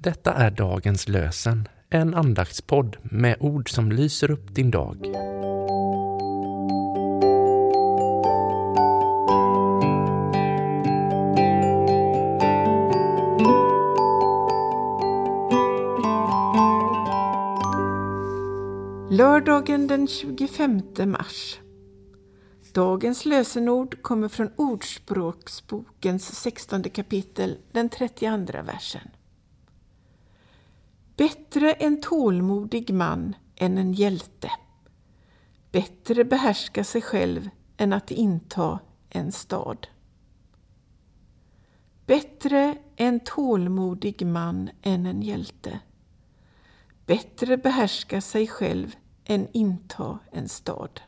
Detta är dagens lösen, en andaktspodd med ord som lyser upp din dag. Lördagen den 25 mars. Dagens lösenord kommer från Ordspråksbokens 16 kapitel, den 32 versen. Bättre en tålmodig man än en hjälte. Bättre behärska sig själv än att inta en stad. Bättre en tålmodig man än en hjälte. Bättre behärska sig själv än inta en stad.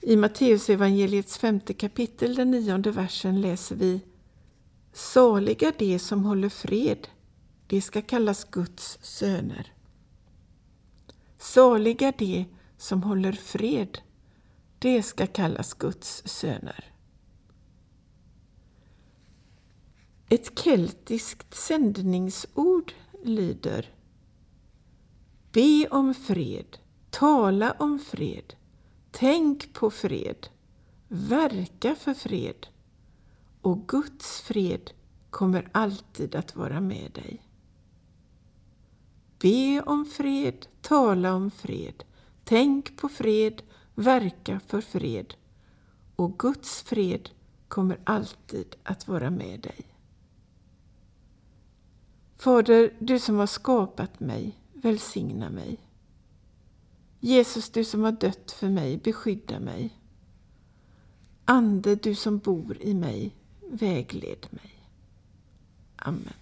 I Matteusevangeliets femte kapitel, den nionde versen, läser vi Saliga de som håller fred, de ska kallas Guds söner. Saliga de som håller fred, de ska kallas Guds söner. Ett keltiskt sändningsord lyder Be om fred, tala om fred, tänk på fred, verka för fred och Guds fred kommer alltid att vara med dig. Be om fred, tala om fred, tänk på fred, verka för fred och Guds fred kommer alltid att vara med dig. Fader, du som har skapat mig, välsigna mig. Jesus, du som har dött för mig, beskydda mig. Ande, du som bor i mig, vägled mig. Amen.